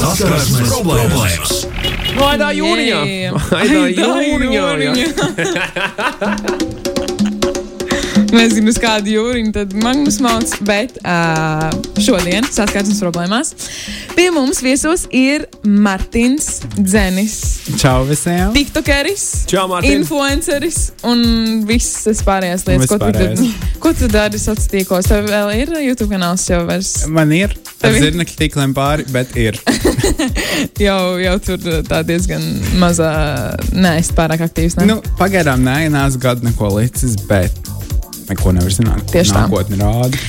Saskarsmes problēmas. Vaidā jūnijā! Jē. Vaidā Aidā jūnijā! Nezinu, uz kādu jūriņu tad Magnus Mauts, bet uh, šodien saskarsmes problēmās pie mums viesos ir Martins Dzenis, Čau visiem! tiktokeris, Čau, Mārtiņ! influenceris un visas pārējās lietas. Ko tu, Vispārējais. ko tu dari sociālos tīklos? Tev vēl ir YouTube kanāls jau vairs. Man ir Tev ir? zirnekļa tīkliem pāri, bet ir. Jau, jau tur tā diezgan mazā, neesmu pārāk aktīvs. Ne? Nu, pagaidām nē, nāc gadu neko licis, bet neko nevar zināt. Tieši tā. Nākotne rāda.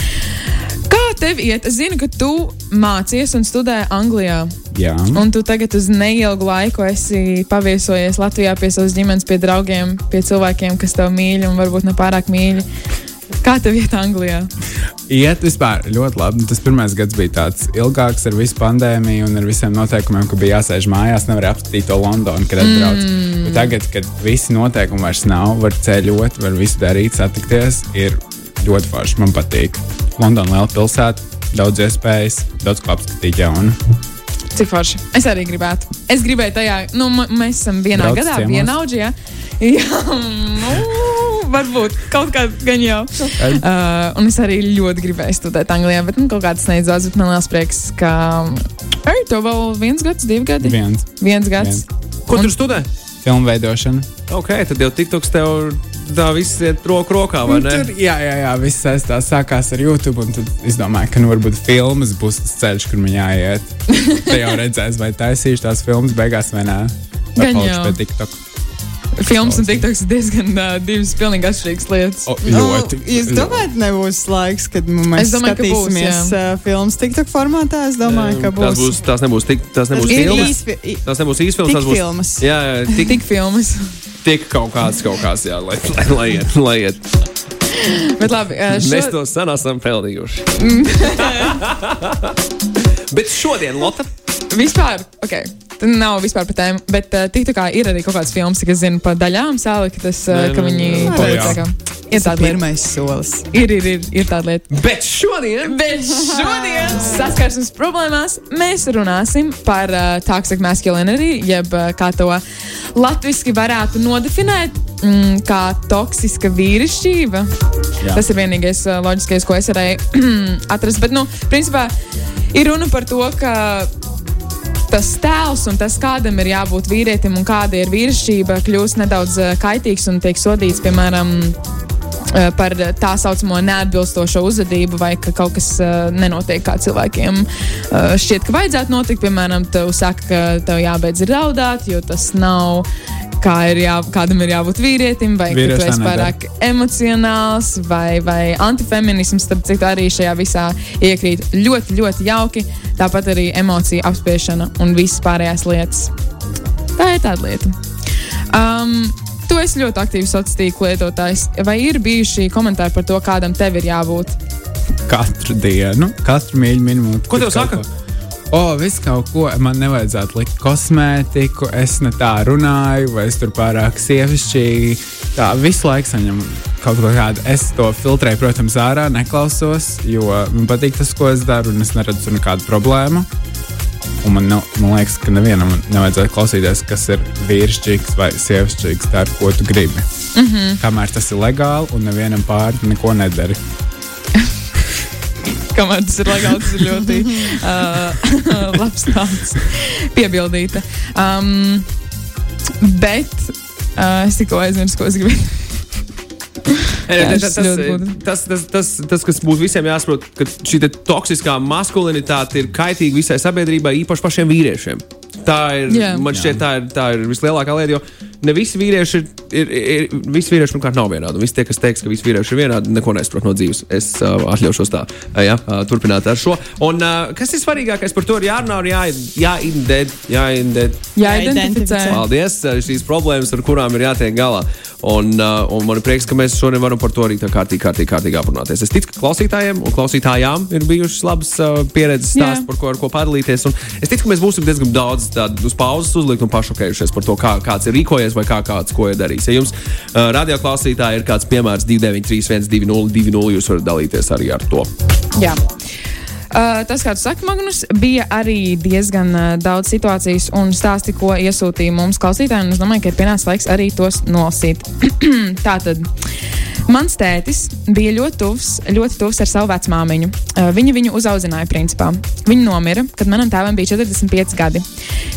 Kā tev iet? Es zinu, ka tu mācies un studē Anglijā. Jā. Un tu tagad uz neilgu laiku esi paviesojies Latvijā pie savas ģimenes, pie draugiem, pie cilvēkiem, kas tev mīl un varbūt ne pārāk mīl. Kā tev iet Anglijā? Iet vispār ļoti labi. Tas pirmais gads bija tāds ilgāks ar visu pandēmiju un ar visiem noteikumiem, ka bija jāsēž mājās, nevarēja apskatīt to Londonu, kad atbrauc. Mm. Bet tagad, kad visi noteikumi vairs nav, var ceļot, var visu darīt, satikties, ir ļoti forši. Man patīk. Londona liela pilsēta, daudz iespējas, daudz ko apskatīt jaunu. Cik forši? Es arī gribētu. Es gribēju tajā, nu, mēs esam vienā Brauc gadā, ciemos? vienaudži. Ja? Jā, nu, varbūt kaut kā gan jau. Uh, un es arī ļoti gribēju studēt Anglijā, bet nu, kaut kā tas neizdevās. Man liels prieks, ka. Ai, tev vēl viens gads, divi gadi? Viens Viens gads. Ko tur studē? filmu veidošana. Ok, tad jau TikToks tev tā viss iet roku rokā, vai ne? Tur, jā, jā, jā, viss saistās sākās ar YouTube. un Tad es domāju, ka nu, varbūt filmas būs tas ceļš, kur man jāiet. Te jau redzēs, vai taisīšu tās filmas beigās vai nē. Gan jau. pie TikTok. Filmas un TikToks ir diezgan uh, divas pilnīgi atšķirīgas lietas. O, Nu, ļoti. Jūs domājat, nebūs laiks, kad mēs domāju, ka būs, skatīsimies jā. uh, filmas TikTok formātā? Es domāju, ka Tās, būs. būs, tās nebūs tik, tās nebūs filmas. Tās nebūs īsti filmas, Tik tās būs filmas. Jā, jā, tik, Tik filmas. tik kaut kāds, kaut kāds, jā, lai, lai, lai iet, lai iet. Bet labi, uh, Mēs šo... to sen esam pelnījuši. Bet šodien, Lotte, vispār, ok. Tā nav vispār par tēmu, bet uh, TikTokā ir arī kaut kādas filmas, kas zina par daļām, sāliktas, uh, ka nē, viņi kā- Ir lieta. Pirmais solis. Ir, ir, ir, ir tāda lieta. bet šodien Bet šodien saskarsmes problēmās mēs runāsim par uh, toxic masculinity, jeb uh, kā to latviešu varētu nodefinēt. Mm, kā toksiska vīrišķība. Jā. Tas ir vienīgais uh, loģiskais, ko es varēju atrast. Bet, nu, principā, ir runa par to, ka tas tēls un tas, kādam ir jābūt vīrietim un kāda ir vīrišķība, kļūst nedaudz uh, kaitīgs un tiek sodīts, piemēram, uh, par tā saucamo neatbilstošo uzvedību, vai ka kaut kas uh, nenotiek kā cilvēkiem šķiet, ka vajadzētu notikt. Piemēram, tev saka, ka tev jābeidz raudāt, jo tas nav. Kā ir jā, kādam ir jābūt vīrietim, vai ka tu esi pārāk emocionāls, vai, vai antifeminisms, starp citu, arī šajā visā iekrīt ļoti, ļoti jauki. Tāpat arī emociju apspiešana un visas pārējās lietas. Tā ir tāda lieta. Um, tu esi ļoti aktīvs sociālā tīkla lietotājs. Vai ir bijuši komentāri par to, kādam tev ir jābūt? Katru dienu, katru mīļu minūti. Ko tev saka? ko. O, viss kaut ko. Man nevajadzētu likt kosmētiku, es ne tā runāju, vai es tur pārāk sievišķīgi. Tā visu laiku saņem kaut ko tādu. Es to filtrēju, protams, ārā, neklausos, jo man patīk tas, ko es daru, un es neredzu nekādu problēmu. Un man, nav, man liekas, ka nevienam nevajadzētu klausīties, kas ir vīrišķīgs vai sievišķīgs. Tā ir ko tu gribi. Mm -hmm. Kamēr tas ir legāli un nevienam pāri neko nedari. Kamēr tas ir legāli, tas ir ļoti uh, labs tāds piebildīta. Um, bet uh, es tikko aizmirsu, ko es gribēju. Jā, tas, tas, tas, tas, tas, tas, kas būtu visiem jāsaprot, ka šī te toksiskā maskulinitāte ir kaitīga visai sabiedrībai, īpaši pašiem vīriešiem. Tā ir, Jā. man šķiet, tā ir, tā ir vislielākā lieta, jo ne visi vīrieši ir, ir, ir visi vīrieši pirmkārt nav vienādi. Visi tie, kas teiks, ka visi vīrieši ir vienādi, neko nesaprot no dzīves. Es uh, atļaušos tā, uh, ja, uh, turpināt ar šo. Un uh, kas ir svarīgākais par to ir jārunā un jā, jāident, jāident, Jāidentificē. Paldies! uh, Šīs problēmas, ar kurām ir jātiek galā. Un, uh, un man ir prieks, ka mēs šodien varam par to arī tā kārtīgi, kārtīgi, kārtīgi aprunāties. Es ticu, ka klausītājiem un klausītājām ir bijušas labas uh, pieredzes Jā. stāsts, par ko, ar ko padalīties. Un es ticu, ka mēs būsim diezgan daudz tādu uz pauzes uzlikt un pašokējušies par to, kā kāds ir rīkojies vai kā kāds ko ir darījis. Ja jums uh, radioklausītāji ir kāds piemērs 293, 120, 200, jūs varat dalīties arī ar to. Jā. Uh, tas, kā tu saki, Magnus, bija arī diezgan uh, daudz situācijas un stāsti, ko iesūtīja mums klausītāji. un Es domāju, ka ir pienācis laiks arī tos nolasīt. Tātad. Mans tētis bija ļoti tuvs, ļoti tuvs ar savu vecmāmiņu. Uh, viņa viņu uzaudzināja, principā. Viņa nomira, kad manam tēvam bija 45 gadi.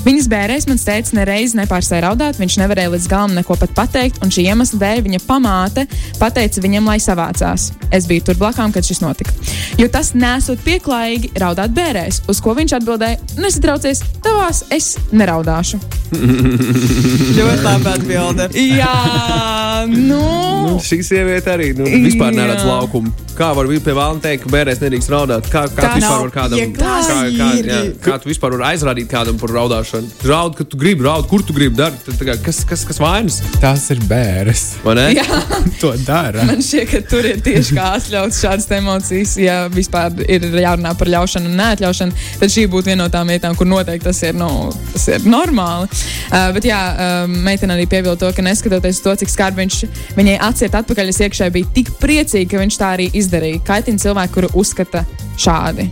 Viņas bērēs mans tētis nereiz nepārstāja raudāt, viņš nevarēja līdz galam neko pat pateikt, un šī iemesla dēļ viņa pamāte pateica viņam, lai savācās. Es biju tur blakām, kad šis notika. Jo tas nesot pieklājīgi raudāt bērēs, uz ko viņš atbildēja: Nesatraucies, tavās es neraudāšu. Ļoti labi atbilde. Jā, nu. Nu, šī sieviete arī nu, vispār neredz laukumu. Kā var būt pie vēlna teikt, ka bērns nedrīkst raudāt? Kā, kā Tā tu vispār nav var kādam, kā, pieklājīgi. kā, jā, kā tu vispār vari aizrādīt kādam par raudāšanu? Raud, ka tu gribi raud, kur tu gribi darīt. Kas, kas, kas vainas? Tas ir bērns. Vai ne? Jā, To dara. man šķiet, ka tur ir tieši kā atļauts šādas emocijas. Ja vispār ir jārunā par ļaušanu un neatļaušanu, tad šī būtu viena no tām vietām, kur noteikti tas ir, nu, tas ir normāli. Uh, bet jā, uh, meitene arī piebilda to, ka neskatoties uz to, cik skarbi viņš viņai atsiet atpakaļ, es iekšā biju tik priecīga, ka viņš tā arī izdarīja. Kaitina cilvēku, kuru uzskata šādi.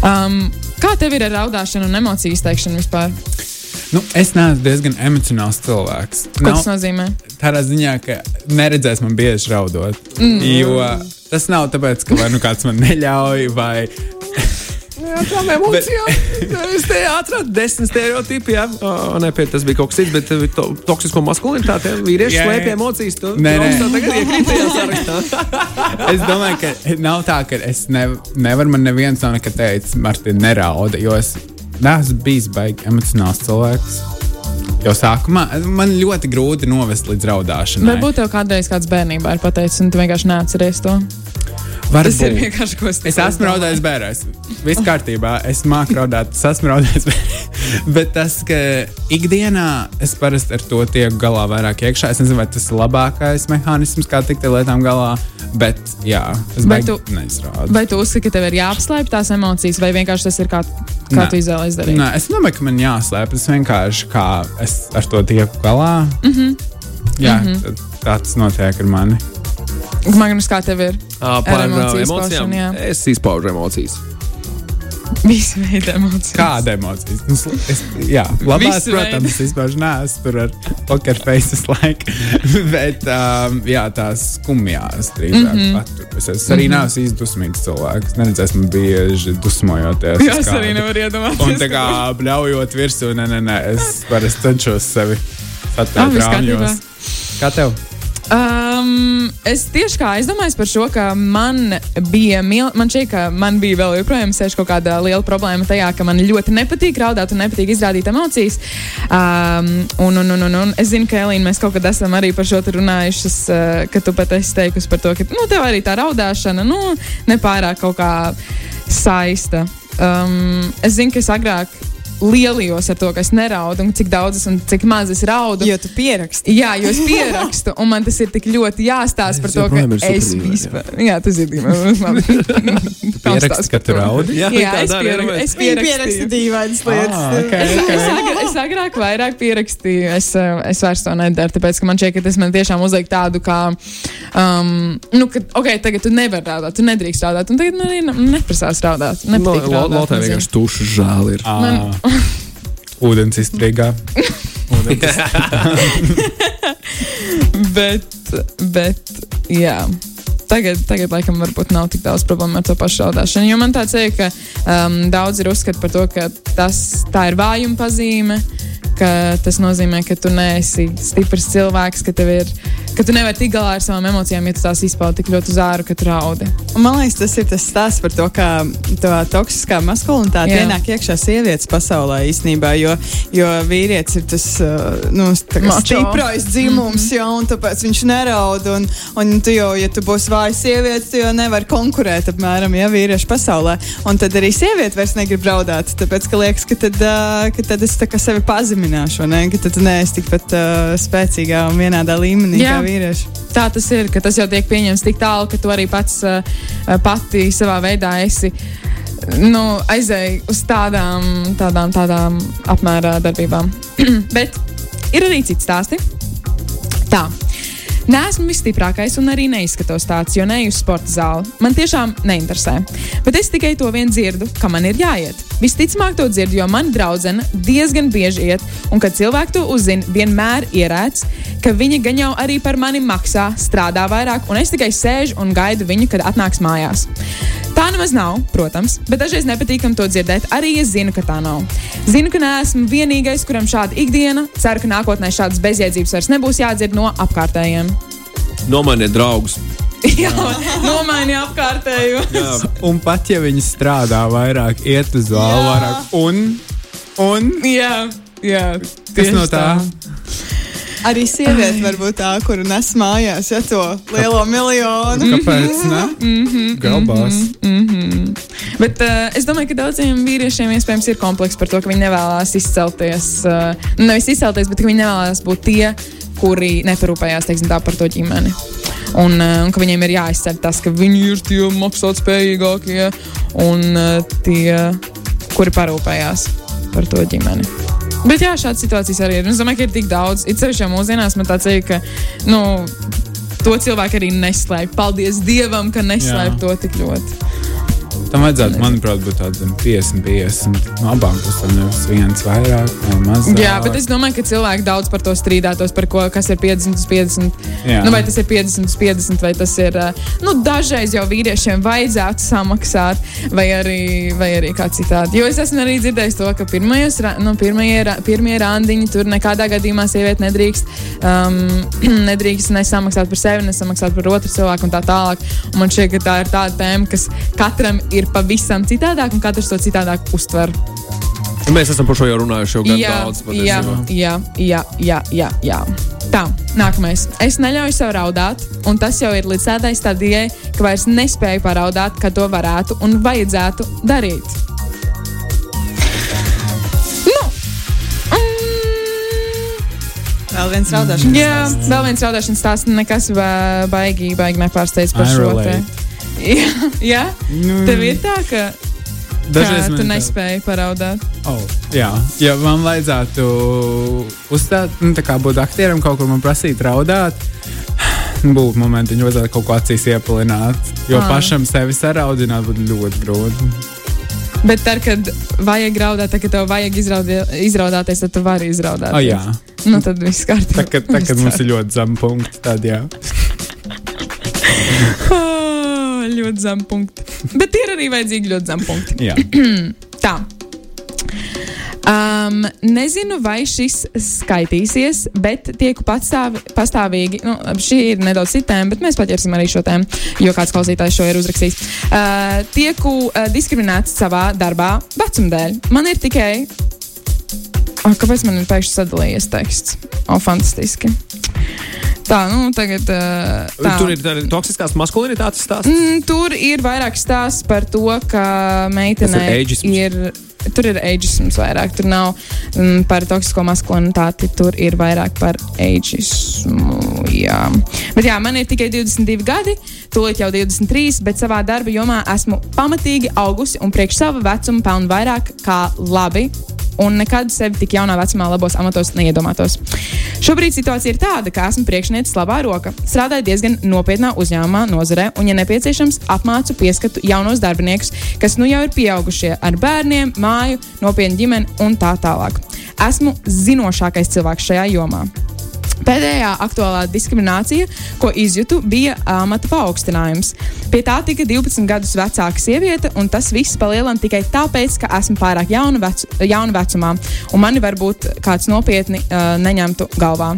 Um, kā tev ir ar raudāšanu un emociju izteikšanu vispār? Nu, es neesmu diezgan emocionāls cilvēks. Ko tas nozīmē? tādā ziņā, ka neredzēs man bieži raudot. Mm. Jo tas nav tāpēc, ka vai nu kāds man neļauj, vai Jā, tām emocijām. Es te atradu desmit stereotipi. Jā, oh, nē, pie, tas bija kaut kas cits, bet eh, to, toksisko maskulinitāti. jā, Vīrieši slēpj emocijas. Tu, Nē, tu nē. augstā tagad iekrīt tajā sarakstā. es domāju, ka nav tā, ka es ne, nevaru, man neviens nav nekad teicis, Martin, nerauda, jo es neesmu bijis baigi emocionāls cilvēks. Jau sākumā man ļoti grūti novest līdz raudāšanai. Varbūt tev kādreiz kāds bērnībā ir pateicis, un tu vienkārši neatceries to. Varbūt. Tas ir vienkārši ko es Es esmu raudājis bērēs. Viss kārtībā, es māku raudāt, es esmu raudājis bērēs. Bet tas, ka ikdienā es parasti ar to tieku galā vairāk iekšā, es nezinu, vai tas ir labākais mehānisms, kā tikt ar lietām galā. Bet, jā, es Vai tu- neizrādu. Vai tu uzskati, ka tev ir jāapslēp tās emocijas, vai vienkārši tas ir kā, kā Nē. tu izvēlējies darīt? Nē, es domāju, ka man jāslēp. Tas vienkārši kā es ar to tieku galā. Mm Mhm. -hmm. Jā, mm -hmm. tā tas notiek ar mani. Magnus, kā tev ir? Ā, Par Ar izpaušanu, emocijām. jā. Es izpaužu emocijas. Visi veidi emocijas. Kāda emocija? Nu, sl- Es, jā, labās, Visu protams, es vispār neesmu tur ar poker faces laiku. Bet um, jā, tās skumjās drīzāk mm -hmm. paturas. Es arī mm -hmm. neesmu īsti dusmīgs cilvēks. Neredzēs man bieži dusmojoties. Jā, uz es arī kādu. nevaru iedomāties. Un tā kā bļaujot virsū, nē, nē, nē, es parasti cenšos sevi Ah, saturēt viss rāmjos. Kā tev? Um, es tieši kā aizdomājos par šo, ka man bija, man šķiet, ka man bija vēl joprojām sēž kaut kāda liela problēma tajā, ka man ļoti nepatīk raudāt un nepatīk izrādīt emocijas. Um, un, un, un, un, un es zinu, ka Elīna, mēs kaut kad esam arī par šo runājušas, uh, ka tu pat esi teikusi par to, ka nu, tev arī tā raudāšana nu, nepārāk kaut kā saista. Um, es zinu, ka es agrāk lielījos ar to, ka es neraudu un cik daudz es un cik maz es raudu. Jo tu pieraksti. Jā, jo es pierakstu, un man tas ir tik ļoti jāstāsta par to, ka es vispār. Jā, tas ir dīvaini. Pieraksti, ka tu raudi? Jā, Jā, es, pierak, jā, es pierakstīju. dīvainas lietas. Ah, okay, Es, es, okay. agrāk, es agrāk vairāk pierakstīju, es, eh, es vairs to nedaru, tāpēc, ka man šķiet, ka tas man tiešām uzliek tādu, kā, um, nu, ka, ok, tagad tu nevari raudāt, tu nedrīkst raudāt, un tagad man arī ne- neprasās raudāt. Nepatīk raudāt, Lotai vienkārši tušu žēl ir. Ah, Ūdens izstrīgā. bet, bet, jā. Tagad, tagad, laikam, varbūt nav tik daudz problēmu ar to pašu raudāšanu. Jo man tāds ir, ka um, daudz ir uzskata par to, ka tas, tā ir vājuma pazīme, ka tas nozīmē, ka tu neesi stiprs cilvēks, ka, ir, ka tu nevari tikt galā ar savām emocijām, ja tu tās izpaudi tik ļoti uz āru, ka tu raudi. Un Man liekas, tas ir tas stāsts par to, kā tā toksiskā maskulinitāte ienāk iekšā sievietes pasaulē īstenībā. Jo, jo vīrietis ir tas uh, nu, stiprais dzimums, mm -hmm. un tāpēc viņš neraud. Un, un tu jau, ja tu būsi vāja sieviete, tu jau nevari konkurēt apmēram ja, vīriešu pasaulē. Un tad arī sieviete vairs negrib raudāt. Tāpēc, ka liekas, ka tad, uh, ka tad es tā kā pazemināšu, ne? ka tu neesi tikpat uh, spēcīgā un vienādā līmenī Jā. kā vīrieši. Tā tas ir, ka tas jau tiek pieņemts tik tālu, ka tu arī pats uh, pati savā veidā esi. Nu, aizēju uz tādām, tādām, tādām apmērā darbībām. Bet ir arī citi stāsti. Tā. Nesmu visstiprākais un arī neizskatos tāds, jo neju uz sporta zāli. Man tiešām neinteresē. Bet es tikai to vien dzirdu, ka man ir jāiet. Visticamāk, to dzirdu, jo mana draudzene diezgan bieži iet, un kad cilvēki to uzzina, vienmēr ierēdz, ka viņi gan jau arī par mani maksā, strādā vairāk, un es tikai sēžu un gaidu viņu, kad atnāks mājās. Tā nemaz nav, protams, bet dažreiz nepatīkam to dzirdēt. Arī es zinu, ka tā nav. Zinu, ka neesmu vienīgais, kuram šāda ikdiena. Ceru, ka nākotnē šādas bezjēdzības vairs nebūs jādzird no apkārtējiem. Nomainiet draugus. Jā, nomaini apkārtējo. Un pat ja viņi strādā vairāk, iet uz zāli vairāk, un, un Jā, jā. kas no tā? Arī sieviete var būt tā, kura nes mājās ja, to lielo miljonu. Kāpēc? Ne? Mhm, Galbās. Bet uh, es domāju, ka daudziem vīriešiem iespējams ir komplekss par to, ka viņi nevēlas izcelties. Uh, nevis izcelties, bet ka viņi nevēlas būt tie, kuri neparūpējās teiksim, tā, par to ģimeni. Un, uh, un ka viņiem ir jāizcer tas, ka viņi ir tie maksātspējīgākie un uh, tie, kuri parūpējās par to ģimeni. Bet jā, šādas situācijas arī ir. Es domāju, ka ir tik daudz. It sevišķi jau mūsdienās man tāds ir, ka nu, to cilvēku arī neslēpj. Paldies Dievam, ka neslēpj to tik ļoti. Tam vajadzētu, manuprāt, būt tādam 50, 50 no abām pusēm. Nevis viens vairāk vai mazāk. Jā, bet es domāju, ka cilvēki daudz par to strīdētos, par ko, kas ir 50 uz 50. Jā. Nu, vai tas ir 50 uz 50, vai tas ir. Nu, dažreiz jau vīriešiem vajadzētu samaksāt, vai arī, vai arī kā citādi. Jo es esmu arī dzirdējis to, ka pirmajos, nu, pirmie, ra- pirmie randiņi tur nekādā gadījumā sieviete nedrīkst, um, nedrīkst nesamaksāt par sevi, nesamaksāt par otru cilvēku un tā tālāk. Un man šķiet, ka tā ir tāda tēma, kas katram ir pavisam citādāk, un katrs to citādāk uztver. Mēs esam par šo jau runājuši jau gan jā, daudz. jā, patiesībā. jā, jā, jā, jā, jā. Tā, nākamais. Es neļauju sev raudāt, un tas jau ir līdz tādai stadijai, ka vairs nespēju paraudāt, ka to varētu un vajadzētu darīt. Nu, mm, Vēl viens raudāšanas. jā, vēl viens raudāšanas stāsts, nekas ba- baigi, baigi nepārsteidz par šo te. Jā, jā? Nu, tev ir tā, ka, Dažreiz tu nespēji paraudāt. Oh, jā, ja man vajadzētu uzstāt, nu, tā kā būt aktieram, kaut kur man prasīt raudāt. Būtu momenti, kad vajadzētu kaut ko acīs iepalināt. Jo Ah. pašam sevi saraudzināt būtu ļoti grūti. Bet tad, kad vajag raudāt, tad, kad tev vajag izraudāties, tad tu vari izraudāt. Oh, jā, Nu, tad viss kārtībā. tā, kad, tā, kad mums ir ļoti zem punkti, tad jā. Ļoti zem punkti. Bet ir arī vajadzīgi ļoti zem punkti. jā. Tā. Um, nezinu, vai šis skaitīsies, bet tieku patstāv, pastāvīgi. Nu, šī ir nedaudz cita tēma, bet mēs paķersim arī šo tēmu, jo kāds klausītājs šo ir uzrakstījis. Uh, tieku uh, diskriminēts savā darbā vecuma dēļ. Man ir tikai. Oh, kāpēc man ir pēkšņi sadalījies teksts? O, oh, fantastiski. Tā, nu, tagad. Uh, tā. Tur ir tāda toksiskās maskulinitātes stāsts. Mm, tur ir vairāk stāsts par to, ka meitene Tas ir ir. Tur ir ageisms vairāk. Tur nav mm, par toksisko maskulinitāti. Tur ir vairāk par ageismu. Jā. Bet jā, man ir tikai 22 gadi, tūlīt jau 23, bet savā darba jomā esmu pamatīgi augusi un priekš sava vecuma pelnu vairāk kā labi. Un nekad sevi tik jaunā vecumā labos amatos neiedomātos. Šobrīd situācija ir tāda, ka esmu priekšniece labā roka. Strādāju diezgan nopietnā uzņēmumā, nozarē, un, ja nepieciešams, apmācu pieskatu jaunos darbiniekus, kas nu jau ir pieaugušie ar bērniem, māju, nopietnu ģimeni un tā tālāk. Esmu zinošākais cilvēks šajā jomā. Pēdējā aktuālā diskriminācija, ko izjūtu, bija amata paaugstinājums. Pie tā tika 12 gadus vecāka sieviete, un tas viss palielam tikai tāpēc, ka esmu pārāk jauna, vecu, jauna vecumā, un mani varbūt kāds nopietni uh, neņemtu galvā.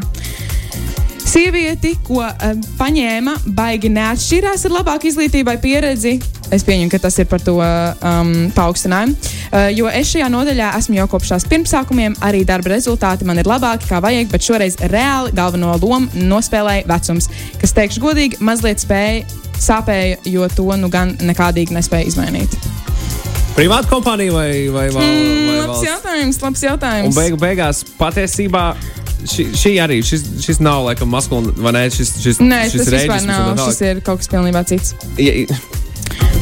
Sievieti, ko uh, paņēma, baigi neatšķirās ar labāku izglītību vai pieredzi. Es pieņemu, ka tas ir par to um, paaugstinājumu. Uh, jo es šajā nodaļā esmu jau kopš tās pirmsākumiem, arī darba rezultāti man ir labāki kā vajag, bet šoreiz reāli galveno lomu nospēlēja vecums, kas, teikšu godīgi, mazliet spēja sāpēja, jo to nu gan nekādīgi nespēja izmainīt. Privāta kompānija vai, vai, val, Mm, vai labs valsts? jautājums, labs Un jautājums. beigu, beigās patiesībā šī, šī arī šis, šis nav laikam maskulīns, vai ne? Šis, šis, Nē, šis tas vispār nav. tā. Šis ir kaut kas pilnībā cits. Ja-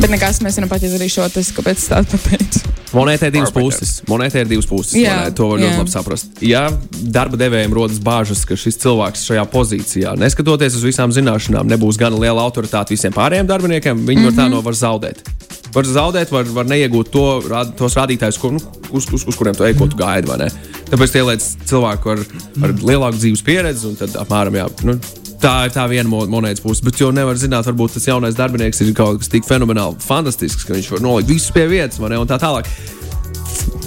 Bet nekas, mēs varam pat izdarīt šo testu, kāpēc tādu pateicu. Monētā ir divas puses. Monētā ir divas puses. Jā, monēta, to var ļoti jā. labi saprast. Ja darba devējiem rodas bāžas, ka šis cilvēks šajā pozīcijā, neskatoties uz visām zināšanām, nebūs gana liela autoritāte visiem pārējiem darbiniekiem, viņi mm -hmm. var tā no var zaudēt. Var zaudēt, var, var neiegūt to, tos rādītājus, kur, nu, uz, uz, uz kuriem tu ej, ko tu gaidi. Tāpēc tie liec cilvēku ar, ar lielāku dzīves pieredzi, un tad apmēram jā. Nu, Tā ir tā viena mo- monētas puse, bet jau nevar zināt, varbūt tas jaunais darbinieks ir kaut kas tik fenomenāli fantastisks, ka viņš var nolikt visus pie vietas, ne, un tā tālāk.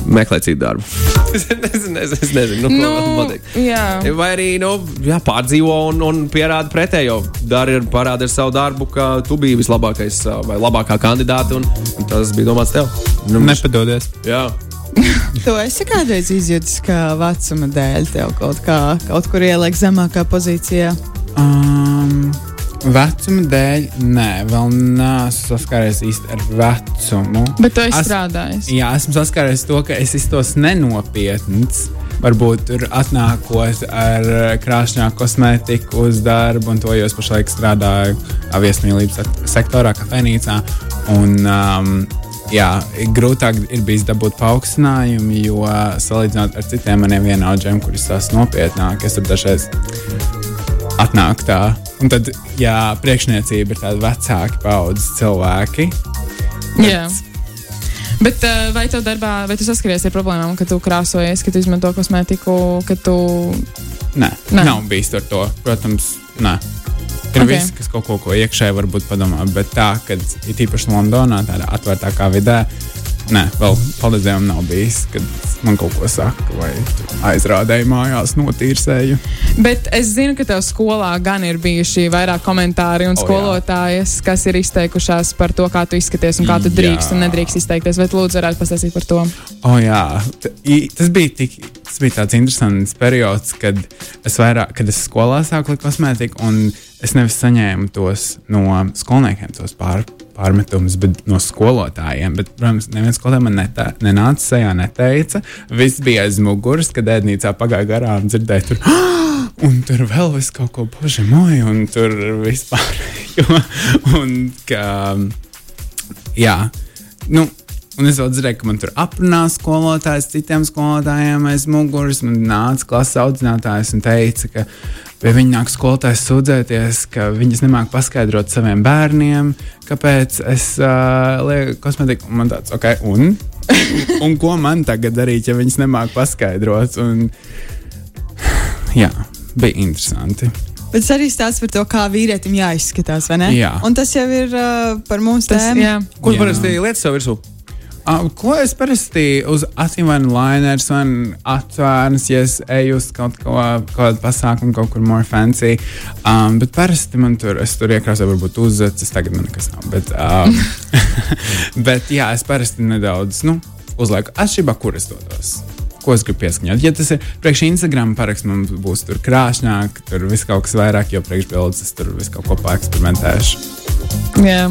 Meklēt citu darbu. es, nezinu, es, es nezinu, nu, ko Nu, man teikt. jā. Vai arī nu, jā, pārdzīvo un, un pierāda pretējo. Dari ar parādi ar savu darbu, ka tu biji vislabākais vai labākā kandidāte, un, un tas bija domāts tev. Nu, Nepadodies. jā, Tu esi kādreiz izjūtis, ka vecuma dēļ tev kaut, kā, kaut kur ieliek zemākā pozīcijā. Um, vecuma dēļ, nē, vēl neesmu saskāries īsti ar vecumu. Bet tu esi Es- strādājis. Jā, esmu saskāries to, ka es iztos nenopietns. Varbūt tur atnākot ar krāšņāku kosmētiku uz darbu, un to jau es pašlaik strādāju aviesmīlības sek- sektorā, kafejnīcā. Un, um, jā, grūtāk ir bijis dabūt paaugstinājumu, jo salīdzinot ar citiem maniem vienaudžiem, kurus tas nopietnāk, es tur dažreiz atnāk tā. Un tad, ja priekšniecība ir tāda vecāka paudzes cilvēki, Jā. Bet uh, vai tev darbā, vai tu saskaries ar problēmām, ka tu krāsojies, ka tu izmanto kosmētiku, ka tu. Nē. nē. nav bijis ar to. Protams, nē. Ir Ok. okay. viss, kas kaut ko, ko iekšēji varbūt padomā, bet tā, ka ir īpaši Londonā, tādā atvērtākā vidē, nē, vēl Dievam nav bijis, kad man kaut ko saka, vai aizrādēju mājās, notīrsēju. Bet es zinu, ka tev skolā gan ir bijuši vairāk komentāri un O, jā. skolotājas, kas ir izteikušās par to, kā tu izskaties un kā tu drīkst Jā. un nedrīkst izteikties. Tu lūdzu varētu pastāstīt par to? O, jā, T- tas bija, tik, tas bija tāds interesants periods, kad es vairāk, kad es skolā sāku likt kosmētiku, un es nevis saņēmu tos no skolniekiem, tos pār, pārmetumus, bet no skolotājiem. Bet, protams, neviens skolotājs man netā, nenāca sejā, neteica. Viss bija aiz muguras, kad ēdnīcā pagāja garām un dzirdēju tur. Un tur vēl viss kaut ko pažemoja, un tur vispār. Jo, un, ka, jā, nu, un es vēl dzirdēju, ka man tur aprunā skolotājs citiem skolotājiem aiz muguras. Man nāca klases audzinātājs un teica, ka pie viņa nāk skolotājs sūdzēties, ka viņas nemāk paskaidrot saviem bērniem, kāpēc es uh, lieku kosmetiku. Un man tāds, ok, un? un ko man tagad darīt, ja viņas nemāk paskaidrot? Un, jā, bija interesanti. Bet tas arī stāsta par to, kā vīrietim jāizskatās, vai ne? Jā. Un tas jau ir uh, par mums Tas, tēmu. Jā. parasti lietas sev virsū? Uh, ko es parasti uz acīm vai nu liners, vai atvērnas, ja es eju uz kaut ko, kādu pasākumu, kaut kur more fancy. Um, bet parasti man tur, es tur iekrāsoju, varbūt uzzecis, tagad man nekas nav. Bet, um, bet jā, es parasti nedaudz, nu, uzlieku atšķirībā, kur es dodos. Ko es gribu pieskaņot? Ja tas ir priekš Instagram paraksts, man būs tur krāšņāk, tur viss kaut kas vairāk, jo priekš bildes es tur visu kaut ko paeksperimentēšu. Jā.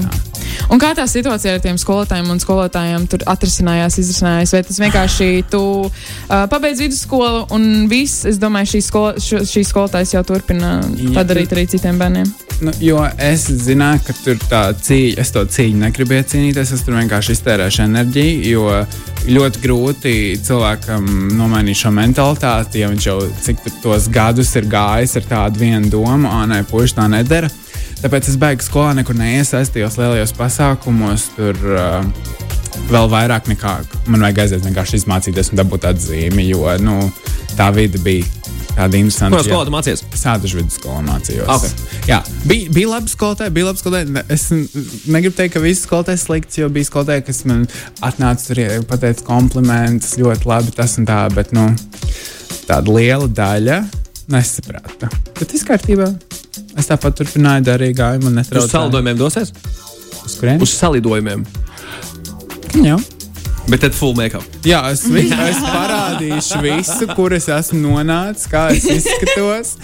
Un kā tā situācija ar tiem skolotājiem un skolotājiem tur atrisinājās, izrisinājās? Vai tas vienkārši tu uh, pabeidz vidusskolu un viss, es domāju, šīs skola, šo- šīs skolotājs jau turpina Jā. padarīt arī citiem bērniem. Nu, jo es zināju, ka tur tā cīņa, es to cīņu negribu iecīnīties. Es tur vienkārši iztērēšu enerģiju, jo ļoti grūti cilvēkam nomainīt šo mentalitāti, ja viņš jau cik tos gadus ir gājis ar tādu vienu domu, ah, nē, puiši tā nedara. Tāpēc es beigu skolā, nekur neiesaistījos lielajos pasākumos. Tur uh, vēl vairāk nekā man vajag aiziet vienkārši izmācīties un dabūt atzīmi, jo nu, tā vide bija tāda interesanta. Ko jā. skolā tu mācījies? Sādušu vidusskolā mācījos. Ok. Jā, bija, bija labi skolotāji, bija labi skolotāji. Es negribu teikt, ka visi skolotāji ir slikti, jo bija skolotāji, kas man atnāca tur, ie- pateica komplimentus, ļoti labi tas un tā, bet nu, tāda liela daļa nesaprata. Bet viss kārtībā. Es tāpat turpināju darīt, gāju, man Uz netraucēja. salidojumiem dosies? Uz kurien? Uz salidojumiem. Jā. Bet tad full make-up. Jā, es, vi, es parādīšu visu, kur es esmu nonācis, kā es izskatos.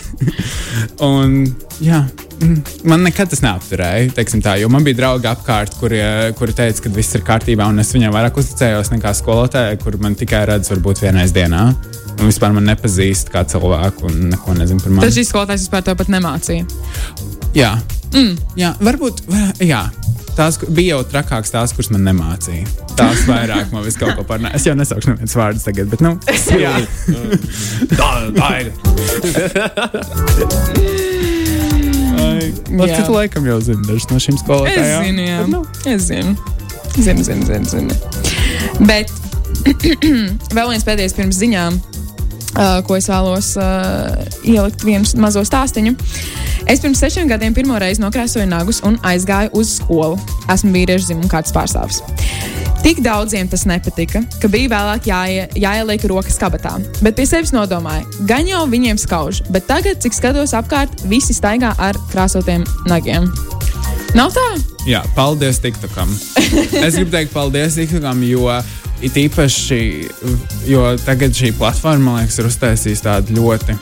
Un, jā, mm, man nekad tas neapturēja. Tā, jo man bija draugi apkārt, kuri, kuri teica, ka viss ir kārtībā, un es viņiem vairāk uzticējos nekā skolotājai, kur man tikai redz, varbūt vienreiz dienā. Un vispār man nepazīst kā cilvēku, un neko nezinu par Tad mani. šīs skolotājs vispār tev pat nemācīja. Jā, mm. jā, varbūt. va- Jā. tās bija jau trakākas tās, kuras man nemācīja. Tās vairāk man visu kaut ko parunāja. Es jau nesaukšu nevienas vārdus tagad, bet, nu, jā. Tā, tā ir. Man citu laikam jau zina dažas no šīm Es skolotājām. zinu, jā. Bet, nu, Es zinu. Zinu, zinu, zinu. zinu. Bet vēl viens pēdējais pirms ziņām, uh, ko es vēlos uh, ielikt vienu mazo stāstīņu. Es pirms sešiem gadiem pirmo reizi nokrāsoju nagus un aizgāju uz skolu. Esmu vīriešu dzimuma kārtas pārstāvis. Tik daudziem tas nepatika, ka bija vēlāk jāie, jāieliek rokas kabatā. Bet pie sevis nodomāju, gan jau viņiem skauž, bet tagad, cik skatos apkārt, visi staigā ar krāsotiem nagiem. Nav tā? Jā, paldies TikTokam. Es gribu teikt, paldies TikTokam, jo it īpaši, jo tagad šī platforma, man liekas, ir uztaisījusi tādu ļoti.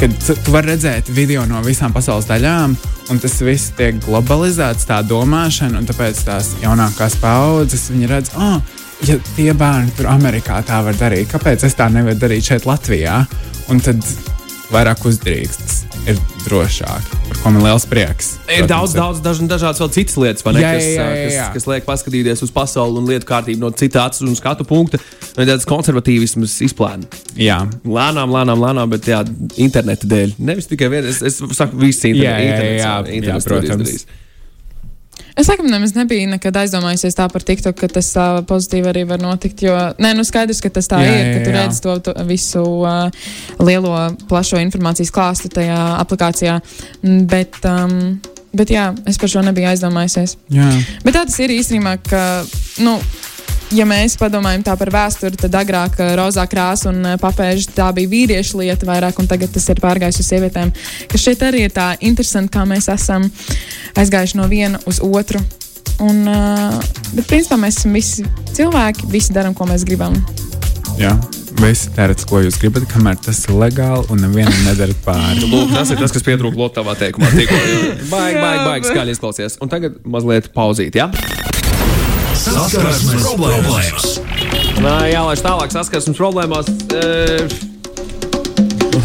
Kad tu vari redzēt video no visām pasaules daļām, un tas viss tiek globalizēts, tā domāšana, un tāpēc tās jaunākās paudzes viņi redz, ah, ja tie bērni tur Amerikā tā var darīt, kāpēc es tā nevaru darīt šeit, Latvijā? Un tad vairāk uzdrīkstas, ir drošāk, par ko man liels prieks. Ir Protams, daudz, daudz daž, dažādas vēl citas lietas, ne, Jā, kas, jā, jā, kas, jā. kas liek paskatīties uz pasauli un lietu kārtību no citas acu un skatu punkta. Un Tāds konservatīvisms izplēna. Jā, Lēnām, lēnām, lēnām, bet jā, interneta dēļ. Nevis tikai viens, es, es saku, viss Jā, jā, jā, jā, internets to ir protams. izdarījis. Es laikam nemaz nebiju nekad aizdomājusies tā par TikTok, ka tas tā pozitīvi arī var notikt. Jo, nē, nu skaidrs, ka tas tā Jā, ir, jā, ka tu redz to, to visu uh, lielo, plašo informācijas klāstu tajā aplikācijā. Mm, Bet, um, bet jā, es par šo nebiju aizdomājusies. jā. Bet tā tas ir īstenībā, ka, nu, ja mēs padomājam tā par vēsturi, tad agrāk uh, rozā krāsa un uh, papēži tā bija vīriešu lieta vairāk, un tagad tas ir pārgājis uz sievietēm. Ka šeit arī ir tā interesanti, kā mēs esam aizgājuši no viena uz otru. Un, uh, bet, principā, mēs esam visi cilvēki, visi darām, ko mēs gribam. jā. Visi tērēt, ko jūs gribat, kamēr tas ir legāli un nevienam nedarat pāri. Lūk, tas ir tas, kas pietrūka Lotavā teikumā. Tikko baigi, baigi, baigi skaļi izklausies. Un tagad mazliet pauzīt, jā? Saskarsmes problēmas. Nā, jā, lai tālāk saskarsmes problēmās. E,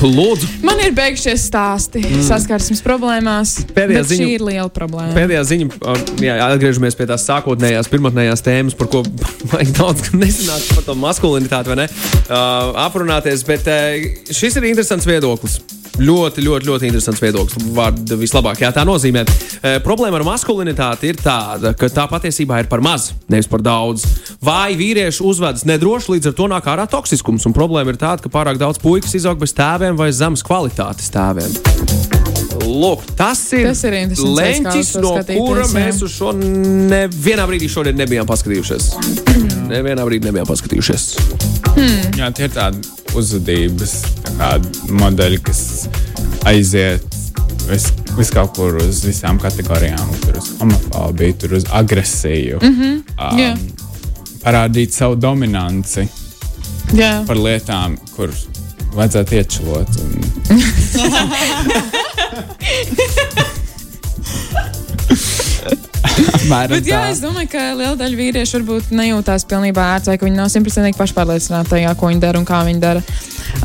lūdzu, Man ir beigušies stāsti mm. saskarsmes problēmās. Pēdējā ziņa- ir liela problēma. pēdējā ziņa, uh, jā, atgriežamies pie tās sākotnējās, pirmotnējās tēmas, par ko vajag daudz nezināt par to maskulinitāti, vai ne? Uh, aprunāties, bet uh, šis ir interesants viedoklis. Ļoti, ļoti, ļoti interesants viedoklis. Vārds vislabākajā tā nozīmē. E, problēma ar maskulinitāti ir tāda, ka tā patiesībā ir par maz, nevis par daudz. Vai vīrieši uzvedas nedroši, līdz ar to nāk ārā toksiskums. Un problēma ir tāda, ka pārāk daudz puikas izaug bez tēviem vai zemes kvalitātes tēviem. Lūk, tas ir, Tas ir leņķis, no kura jā. mēs uz šo nevienā brīdī šodien nebijām paskatījušies. nevienā brīdī nebijām paskatījušies. Jā, tie ir tādi uzvedības modeļi, kas aiziet vis, vis kaut kur uz visām kategorijām. Tur uz homofobiju, tur uz agresiju. Mm -hmm. um, Jā. parādīt savu dominanci Jā. par lietām, kur vajadzētu iečilot. Un... Bet jā, tā. es domāju, ka liela daļa vīriešu varbūt nejūtās pilnībā ērti, vai ka viņi nav simtprocentīgi pašpārliecināti tajā, ko viņi dara un kā viņi dara.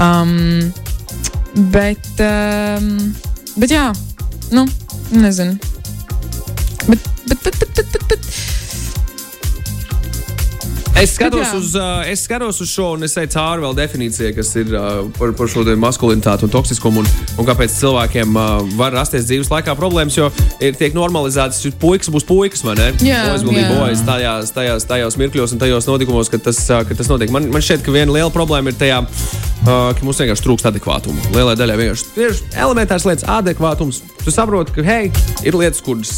Um, bet, um, bet jā, nu, nezinu. Bet, bet, bet, bet, bet, bet, bet. Es skatos, uz, uh, es skatos uz šo, un es eju cauri vēl definīcijai, kas ir uh, par, par šo maskulinitāti un toksiskumu, un, un kāpēc cilvēkiem uh, var rasties dzīves laikā problēmas, jo ir tiek normalizētas, ka puikas būs puikas, vai ne? Jā, Boys will be boys tajās, tajās, tajās mirkļos un tajos notikumos, kad tas, uh, kad tas notiek. Man, man šķiet, ka viena liela problēma ir tajā, uh, ka mums vienkārši trūkst adekvātuma. Lielai daļai vienkārši ir elementārs lietas, adekvātums. Tu saproti, ka hei, ir lietas, kuras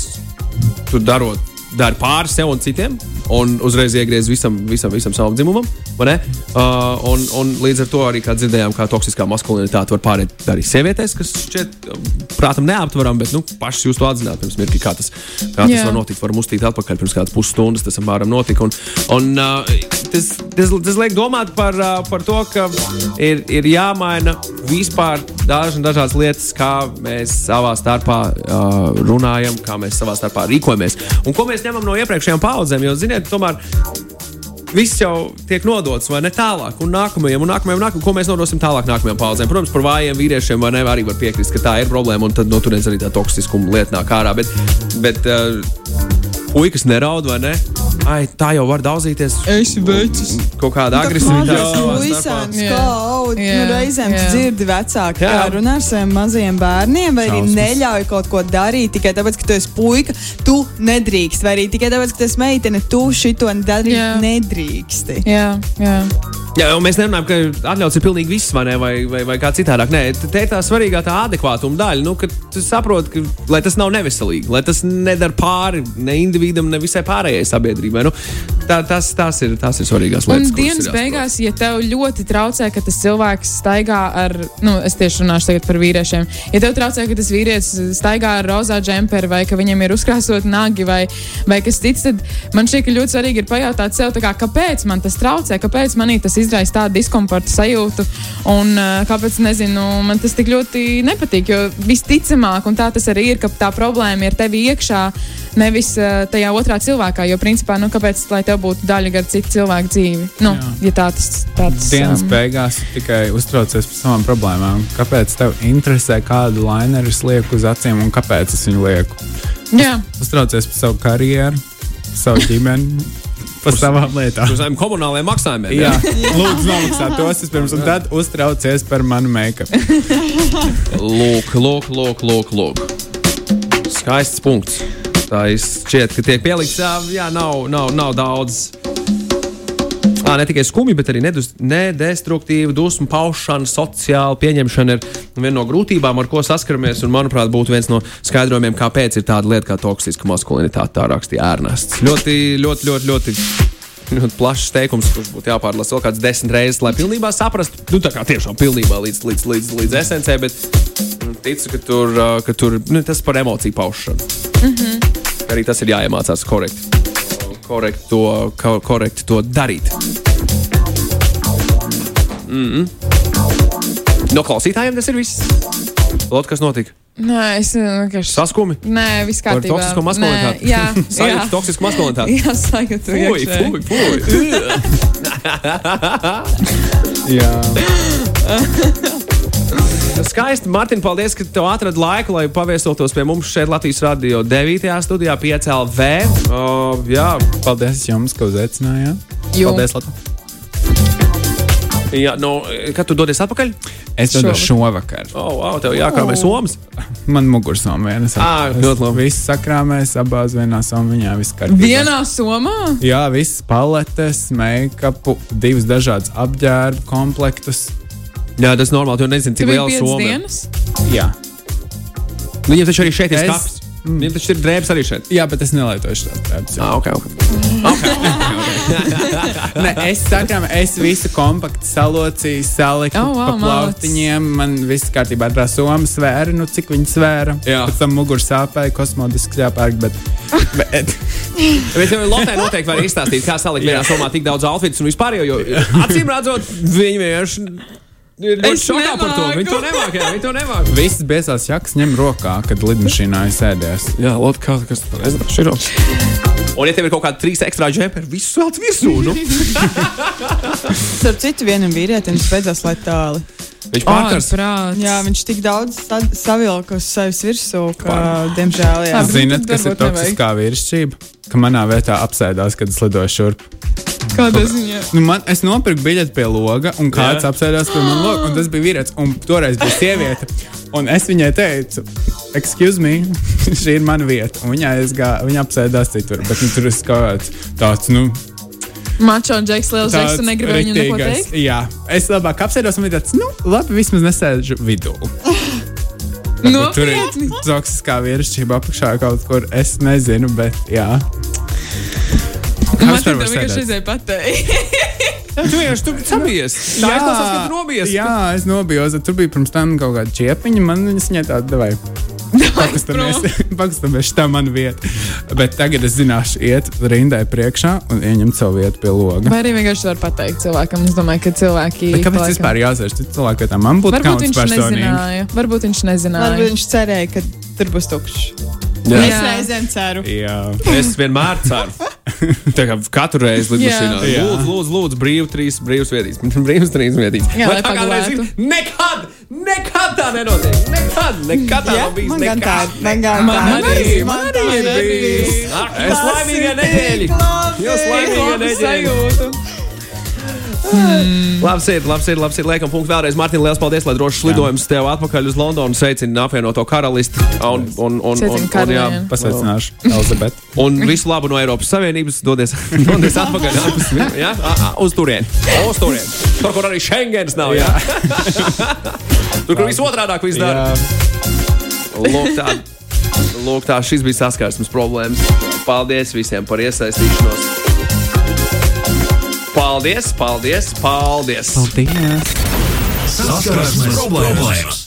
tu darot, dari pāri sev un citiem, un uzreiz iegriez visam, visam, visam savam dzimumam. Uh, un, un līdz ar to arī kā dzirdējām, kā toksiskā maskulinitāte var pāriet arī sievietēs, kas šķiet, um, prātam, neaptveram, bet nu, pašas jūs to atzināt pirms mirkļa, kā tas, kā tas Jā. var notikt. Varam uztīt atpakaļ pirms kādas pusstundas, tas apmēram notika. Un, un, uh, tas, tas, tas liek domāt par, uh, par to, ka ir, ir jāmaina vispār dažas dažādas lietas, kā mēs savā starpā uh, runājam, kā mēs savā starpā rīkojamies un ko mēs ņemam no iepriekšējām paudzēm. Jo, ziniet, tomēr viss jau tiek nodots vai ne tālāk, un nākamajam, un nākamajam, un nākamajam, ko mēs nodosim tālāk nākamajām paudzēm. Protams, par vājiem vīriešiem vai ne, arī var piekrist, ka tā ir problēma, un tad no turienes arī tā toksiskuma lieta nāk ārā. Bet, bet uh, puikas neraud, vai ne? Ai, tā jau var daudzīties. Es vecs. Kaut kāda Tas agresivitāte. savā puisēns, starpā. kā Jā. aud, nu, reizēm tu Jā. dzirdi vecāki, kā runā ar saviem mazajiem bērniem, vai arī Šausmas. neļauj kaut ko darīt tikai tāpēc, ka tu esi puika, tu nedrīkst, vai arī tikai tāpēc, ka tu esi meitene, tu šito darīt Jā. nedrīksti. Jā, jā. Jā, un mēs nerunājam, ka atļauts ir pilnīgi viss, vai, ne, vai, vai, vai kā citādāk. Nē, t- te ir tā svarīgā tā adekvātuma daļa, nu, ka tu saproti, ka lai tas nav neveselīgi, lai tas nedara pāri ne individam, ne visai pārējai sabiedrībai. Nu, tā, tas, tas, ir, tas ir svarīgās Un lietas. kuras dienas ir beigās, ja tev ļoti traucē, ka tas cilvēks staigā ar, nu, es tieši runāšu par vīriešiem, ja tev traucē, ka tas vīrietis staigā ar rozā džemperi vai ka viņam ir uzkrāsot nagi vai, vai kas cits, tad man šķiet, ka ļoti svarīgi ir pajautāt sev, tā kā, kāpēc man tas traucē, kāpēc manī tas izraisa tādu diskomforta sajūtu un uh, kāpēc, nezinu, man tas tik ļoti nepatīk, jo visticamāk, un tā tas arī ir, ka tā problēma ir tevi iekšā, nevis uh, tajā otrā cilvēkā, jo principā, nu, kāpēc, lai tev būtu daļa gar citu cilvēku dzīvi? Nu, Jā. ja tā tas, tas Dienas um, beigās tikai uztraucies par savām problēmām. Kāpēc tev interesē, kādu laineru es lieku uz acīm un kāpēc es viņu lieku? Jā, Uztraucies par savu karjeru, savu ģimeni, par savām lietām. Uz tādiem komunāliem maksājumiem. Jā, lūdzu, nomaksāt tos vispirms, un tad uztraucies par manu make-up. Lūk, lūk, lūk, lūk, lūk. Skaists punkts. Tā šķiet, ka tiek pielikts, jā, jā nav, nav, nav daudz. À, ne tikai skumji, bet arī nedus- nedestruktīva dusmu paušana, sociāla pieņemšana ir viena no grūtībām, ar ko saskaramies. Un, manuprāt, būtu viens no skaidrojumiem, kāpēc ir tāda lieta kā toksiska maskulinitāte. Tā rakstīja Ernsts. Ļoti, ļoti, ļoti, ļoti, ļoti plašs teikums, kurš būtu jāpārlasa vēl kāds desmit reizes, lai pilnībā saprastu, nu, tā kā tiešām pilnībā līdz, līdz, līdz, līdz esencē. Bet nu, ticu, ka tur, ka tur nu, tas par emociju paušanu. Mm -hmm. Arī tas ir jāiemācās korekti. Korekti to, ko- korekti to darīt. Mm -mm. No klausītājiem tas ir viss. Lūdzu, kas notika? nē, es vienkārši. Saskumi? Nē, viss Par kārtībā. toksisko maskulinitāti. Nē, Jā, Sajūta jā. toksisku maskulinitāti. Jā, sajūtu. Fui, iekšēji. fui, fui. Jā, Skaisti, Mārtiņ, paldies, ka tu atradi laiku, lai paviesotos pie mums šeit Latvijas radio 9. studijā 5LV. Uh, jā, paldies jums, ka uzaicinājāt. Paldies, Latvijas. jā no, kad tu dodies atpakaļ? Es dodos šovakar. Oh, wow, tev jākrāmē somas. Man mugursoma viena. Ā, ļoti labi. Viss sakrāmēs abās vienā kārtībā. Vienā somā? Jā, viss paletes, make-up, divas dažādas apģērba komplektus. Jā, tas ir normāli, jo nezinu, cik ir liela soma. ir. Jā. Viņam taču arī šeit ir Es- skats. Viņam taču ir drēbes arī šeit. Jā, bet es nelietošu tādu tēmu. Ah, ok, ok. Nē, es sakām, es visu kompaktu salocīju, saliku Oh, wow, pa plautiņiem. Man viss kārtībā ar somu svēra, nu cik viņi svēra. Jā. Pēc tam muguras sāpēja, kosmodisks jāpērk, bet, bet Bet tev Lotai noteikti var izstāstīt, kā salikt vienā somā tik daudz outfits un vispār, jo acīm redzot, viņi vienkārši ir ļoti šokā par to. Viņi to nemāk, viņi to nemāk. visas biezās jakas ņem rokā, kad lidmašīnā ēdies. Jā, Lotai, kā, kas tas ir? Un, ja tev ir kaut kāda trīs ekstra džemperi, visus velc virsū, nu, Starp citu, vienam vīrietim beidzās letāli. viņš pārkars. Ārprāts. Jā, viņš tik daudz sa- savilka uz sevis virsū, ka, diemžēl, jā. Zinat, tad kas ir toksiskā vīrišķība? Ka manā vietā apsēdās, kad es lidoju šurp. Kādā ziņā? Nu, man, es nopirku biļeti pie loga, un kāds apsēdās pie manas loga, un tas bija vīrietis, un toreiz bija sieviete. Un es viņai teicu, excuse me, šī ir mana vieta. Un viņa, aizgā, viņa apsēdās citur, bet nu, tur ir kaut kāds tāds, nu, Mačo un Džeks, liels Džeks, tu negribi viņu neko teikt? Jā, es labāk apsēdos, un viņa tāds, nu, labi, vismaz nesēžu vidū. Nu, Tur ir toksiskā vīrišķība apakšā kaut kur, es nezinu, bet jā. Kā Man vispār tev var vienkārši aizēja pateikt. Tu vienkārši tur sabies. Tā Jā. izklausās, ka tu nobies. Jā, es nobijos. Tur bija pirms tam kaut kāda čiepiņa. Man viņas viņai tāda. Pakastamies, pakastamies, tā ir mana vieta. Bet tagad es zināšu, iet rindai priekšā un ieņemt savu vietu pie loga. Vai arī vienkārši var pateikt cilvēkam. Es domāju, ka cilvēki. Bet kāpēc laikam- vispār jāsēž cilvēku vietā? Man būtu viņš personīgi. nezināja. Varbūt viņš nezināja. Varbūt viņš cerēja, ka tur būs tukšs. Jā. Es reizēm ceru. Jā. Es vienmēr ceru. Tā kā katru reizi lidmašīnā. Lūdzu, lūdzu, lūdzu brīvi trīs brīvas vietīs. Brīvas trīs vietīs. Jā, Vai tā kā pagulētu. reiz ir? Nekad! Nekad tā nenotiek. Nekad, nekad tā nav bijis. Man gan tā, Nekad. man gan Man tā. arī, Man tā arī ir bijis. Ak, Jūs laimīgie nedēļi! Jūs nedēļi! sajūtu. Labs ir, labs ir, labs ir. Liekam, punkts vēlreiz. Mārtiņ, liels paldies, lai drošs lidojums tev atpakaļ uz Londonu. Sveicinu apvienoto karalisti. Un, un, un, un, un, jā. Pasveicināšu Elizabeti. un visu labu no Eiropas Savienības. Dodies, dodies atpakaļ ārpus, ja? Uz turieni. Uz turieni. Tur, kur arī Schengens nav. Jā. Tur, kur viss otrādāk viss dara. Lūk, tā, lūk, tā šis bija saskarsmes problēmas. Paldies visiem par iesaistīšanos. Paldies, paldies, paldies! Paldies! Saskarsmes problēmas.